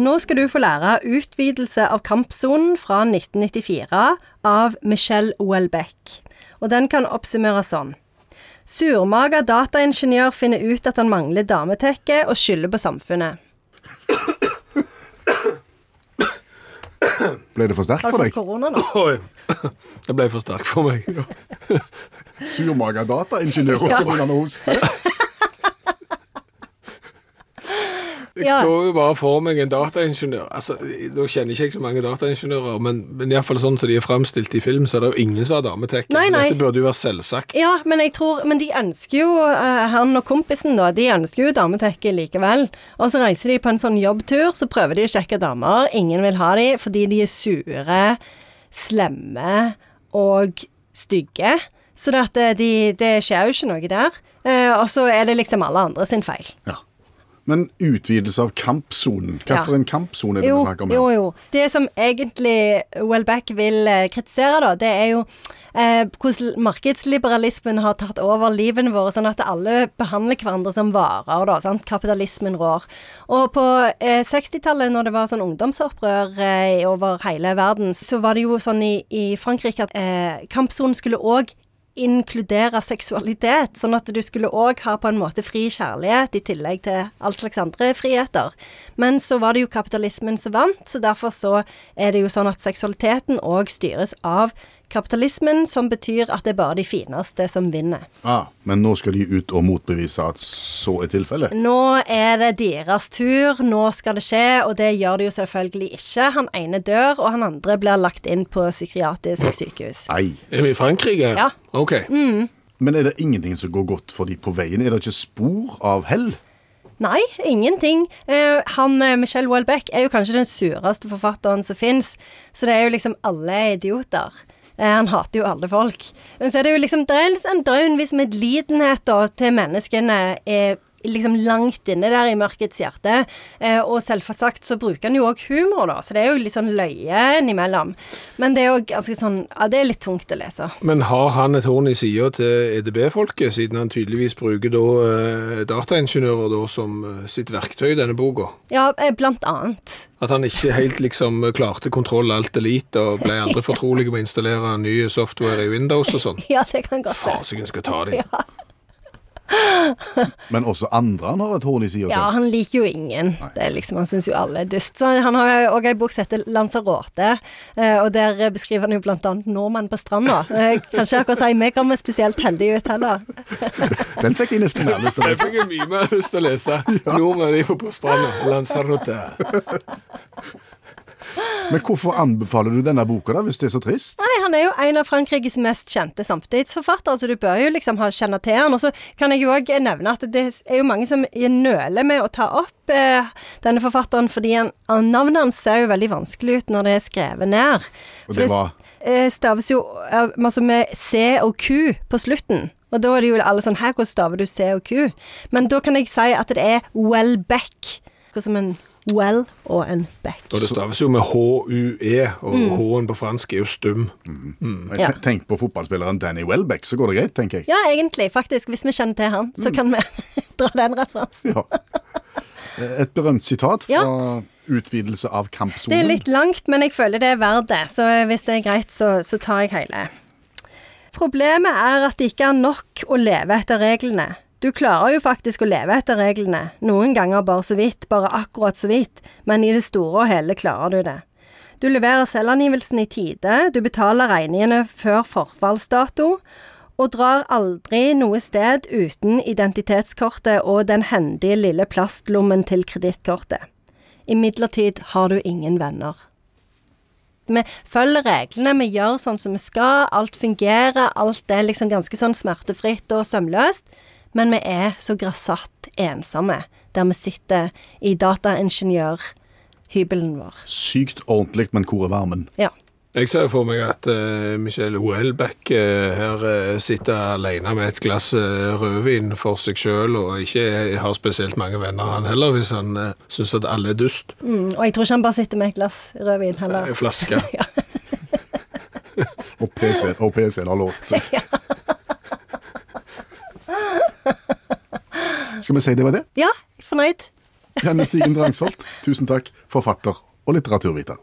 Nå skal du få lære utvidelse av kampsonen fra 1994 av Michelle Welbeck. Og den kan oppsummeres sånn. Surmaga dataingeniør finner ut at han mangler dametekke og skylder på samfunnet. Ble det for sterkt Har for du deg? fått korona nå? Oi. Det ble for sterkt for meg. Surmaga dataingeniør, og så begynner han å hoste. Jeg Ja. så jo bare for meg en dataingeniør. Altså, Da kjenner ikke jeg så mange dataingeniører, men, men iallfall sånn som de er fremstilt i film, så er det jo ingen som har dametekke. Nei, nei. Dette burde jo være selvsagt. Ja, men jeg tror Men de ønsker jo, eh, han og kompisen, da, de ønsker jo dametekke likevel. Og så reiser de på en sånn jobbtur, så prøver de å sjekke damer. Ingen vil ha de fordi de er sure, slemme og stygge. Så det, at de, det skjer jo ikke noe der. Eh, og så er det liksom alle andre sin feil. Ja. Men utvidelse av kampsonen. Hva for en kampsone er det Jo, vi snakker om? her? jo, jo. Det som egentlig Wellback vil eh, kritisere, da, det er jo eh, hvordan markedsliberalismen har tatt over livene våre, sånn at alle behandler hverandre som varer, da. Sant? Kapitalismen rår. Og på eh, 60-tallet, når det var sånn ungdomsopprør eh, over hele verden, så var det jo sånn i, i Frankrike at eh, kampsonen skulle òg inkludere seksualitet, sånn at du skulle òg ha på en måte fri kjærlighet i tillegg til all slags andre friheter. Men så var det jo kapitalismen som vant, så derfor så er det jo sånn at seksualiteten òg styres av kapitalismen, som betyr at det er bare de fineste som vinner. Ah, men nå skal de ut og motbevise at så er tilfellet? Nå er det deres tur, nå skal det skje, og det gjør det jo selvfølgelig ikke. Han ene dør, og han andre blir lagt inn på psykiatrisk sykehus. Nei. Er vi i Frankrike? Ja. Ok. Men er det ingenting som går godt for de på veien? Er det ikke spor av hell? Nei, ingenting. Uh, han, Michelle Michel er jo kanskje den sureste forfatteren som fins, så det er jo liksom alle er idioter. Eh, han hater jo alle folk. Men så er det jo liksom Det er liksom, det er en viss medlidenhet da til menneskene eh, liksom langt inne der i mørkets hjerte. Eh, og selvsagt så bruker han jo òg humor, da, så det er jo litt sånn løye innimellom. Men det er jo ganske sånn Ja, det er litt tungt å lese. Men har han et horn i sida til EDB-folket, siden han tydeligvis bruker da eh, dataingeniører da som sitt verktøy i denne boka? Ja, eh, blant annet. At han ikke helt liksom klarte kontroll alt elite og ble aldri fortrolig med å installere nye software i Windows og sånn. Ja, det kan godt være. Fasiken skal ta de. Men også andre han har et horn i sida Ja, han liker jo ingen. Det er liksom, Han syns jo alle er dust. Så han har òg ei bok som heter 'Lanzarote', eh, og der beskriver han jo blant annet nordmenn på stranda. Eh, Kanskje akkurat si vi kommer spesielt heldige ut heller. Den fikk jeg nesten mer lyst til å lese. Den fikk mye mer lyst til å lese. Nordmenn er jo på stranda. Lanzarote. Men hvorfor anbefaler du denne boka, da, hvis det er så trist? Nei, han er jo en av Frankrikes mest kjente samtidsforfattere, så du bør jo liksom ha kjenne til han. Og så kan jeg jo òg nevne at det er jo mange som nøler med å ta opp eh, denne forfatteren, fordi han, navnet hans ser jo veldig vanskelig ut når det er skrevet ned. Og det var eh, staves jo altså med C og Q på slutten. Og da er det jo alle sånn Her, hvordan staver du C og Q? Men da kan jeg si at det er. Akkurat som en well og en back. Og det staves jo med H-U-E, og H-en på fransk er jo stum. Jeg Ja. Tenk på fotballspilleren Danny Welbeck, så går det greit, tenker jeg. Ja, egentlig, faktisk. Hvis vi kjenner til han, så kan vi dra den referansen. Ja. Et berømt sitat fra Ja. utvidelse av Det er litt langt, men jeg føler det er verdt det. Så hvis det er greit, så, så tar jeg hele. Problemet er at det ikke er nok å leve etter reglene. Du klarer jo faktisk å leve etter reglene, noen ganger bare så vidt, bare akkurat så vidt, men i det store og hele klarer du det. Du leverer selvangivelsen i tide, du betaler regningene før forfallsdato, og drar aldri noe sted uten identitetskortet og den hendige lille plastlommen til kredittkortet. Imidlertid har du ingen venner. Vi følger reglene, vi gjør sånn som vi skal, alt fungerer, alt er liksom ganske sånn smertefritt og sømløst, men vi er så grassat ensomme der vi sitter i dataingeniørhybelen vår. Sykt ordentlig, men hvor er varmen? Ja. Jeg ser for meg at uh, Michelle Houellebecq uh, her uh, sitter alene med et glass uh, rødvin for seg sjøl, og ikke har spesielt mange venner, han heller, hvis han uh, syns at alle er dust. Mm, og jeg tror ikke han bare sitter med et glass rødvin heller. Ei flaske. Og PC-en PC har låst seg. Skal vi si det var det? Ja, fornøyd. Janne Stigen Drangsholt, tusen takk, forfatter og litteraturviter.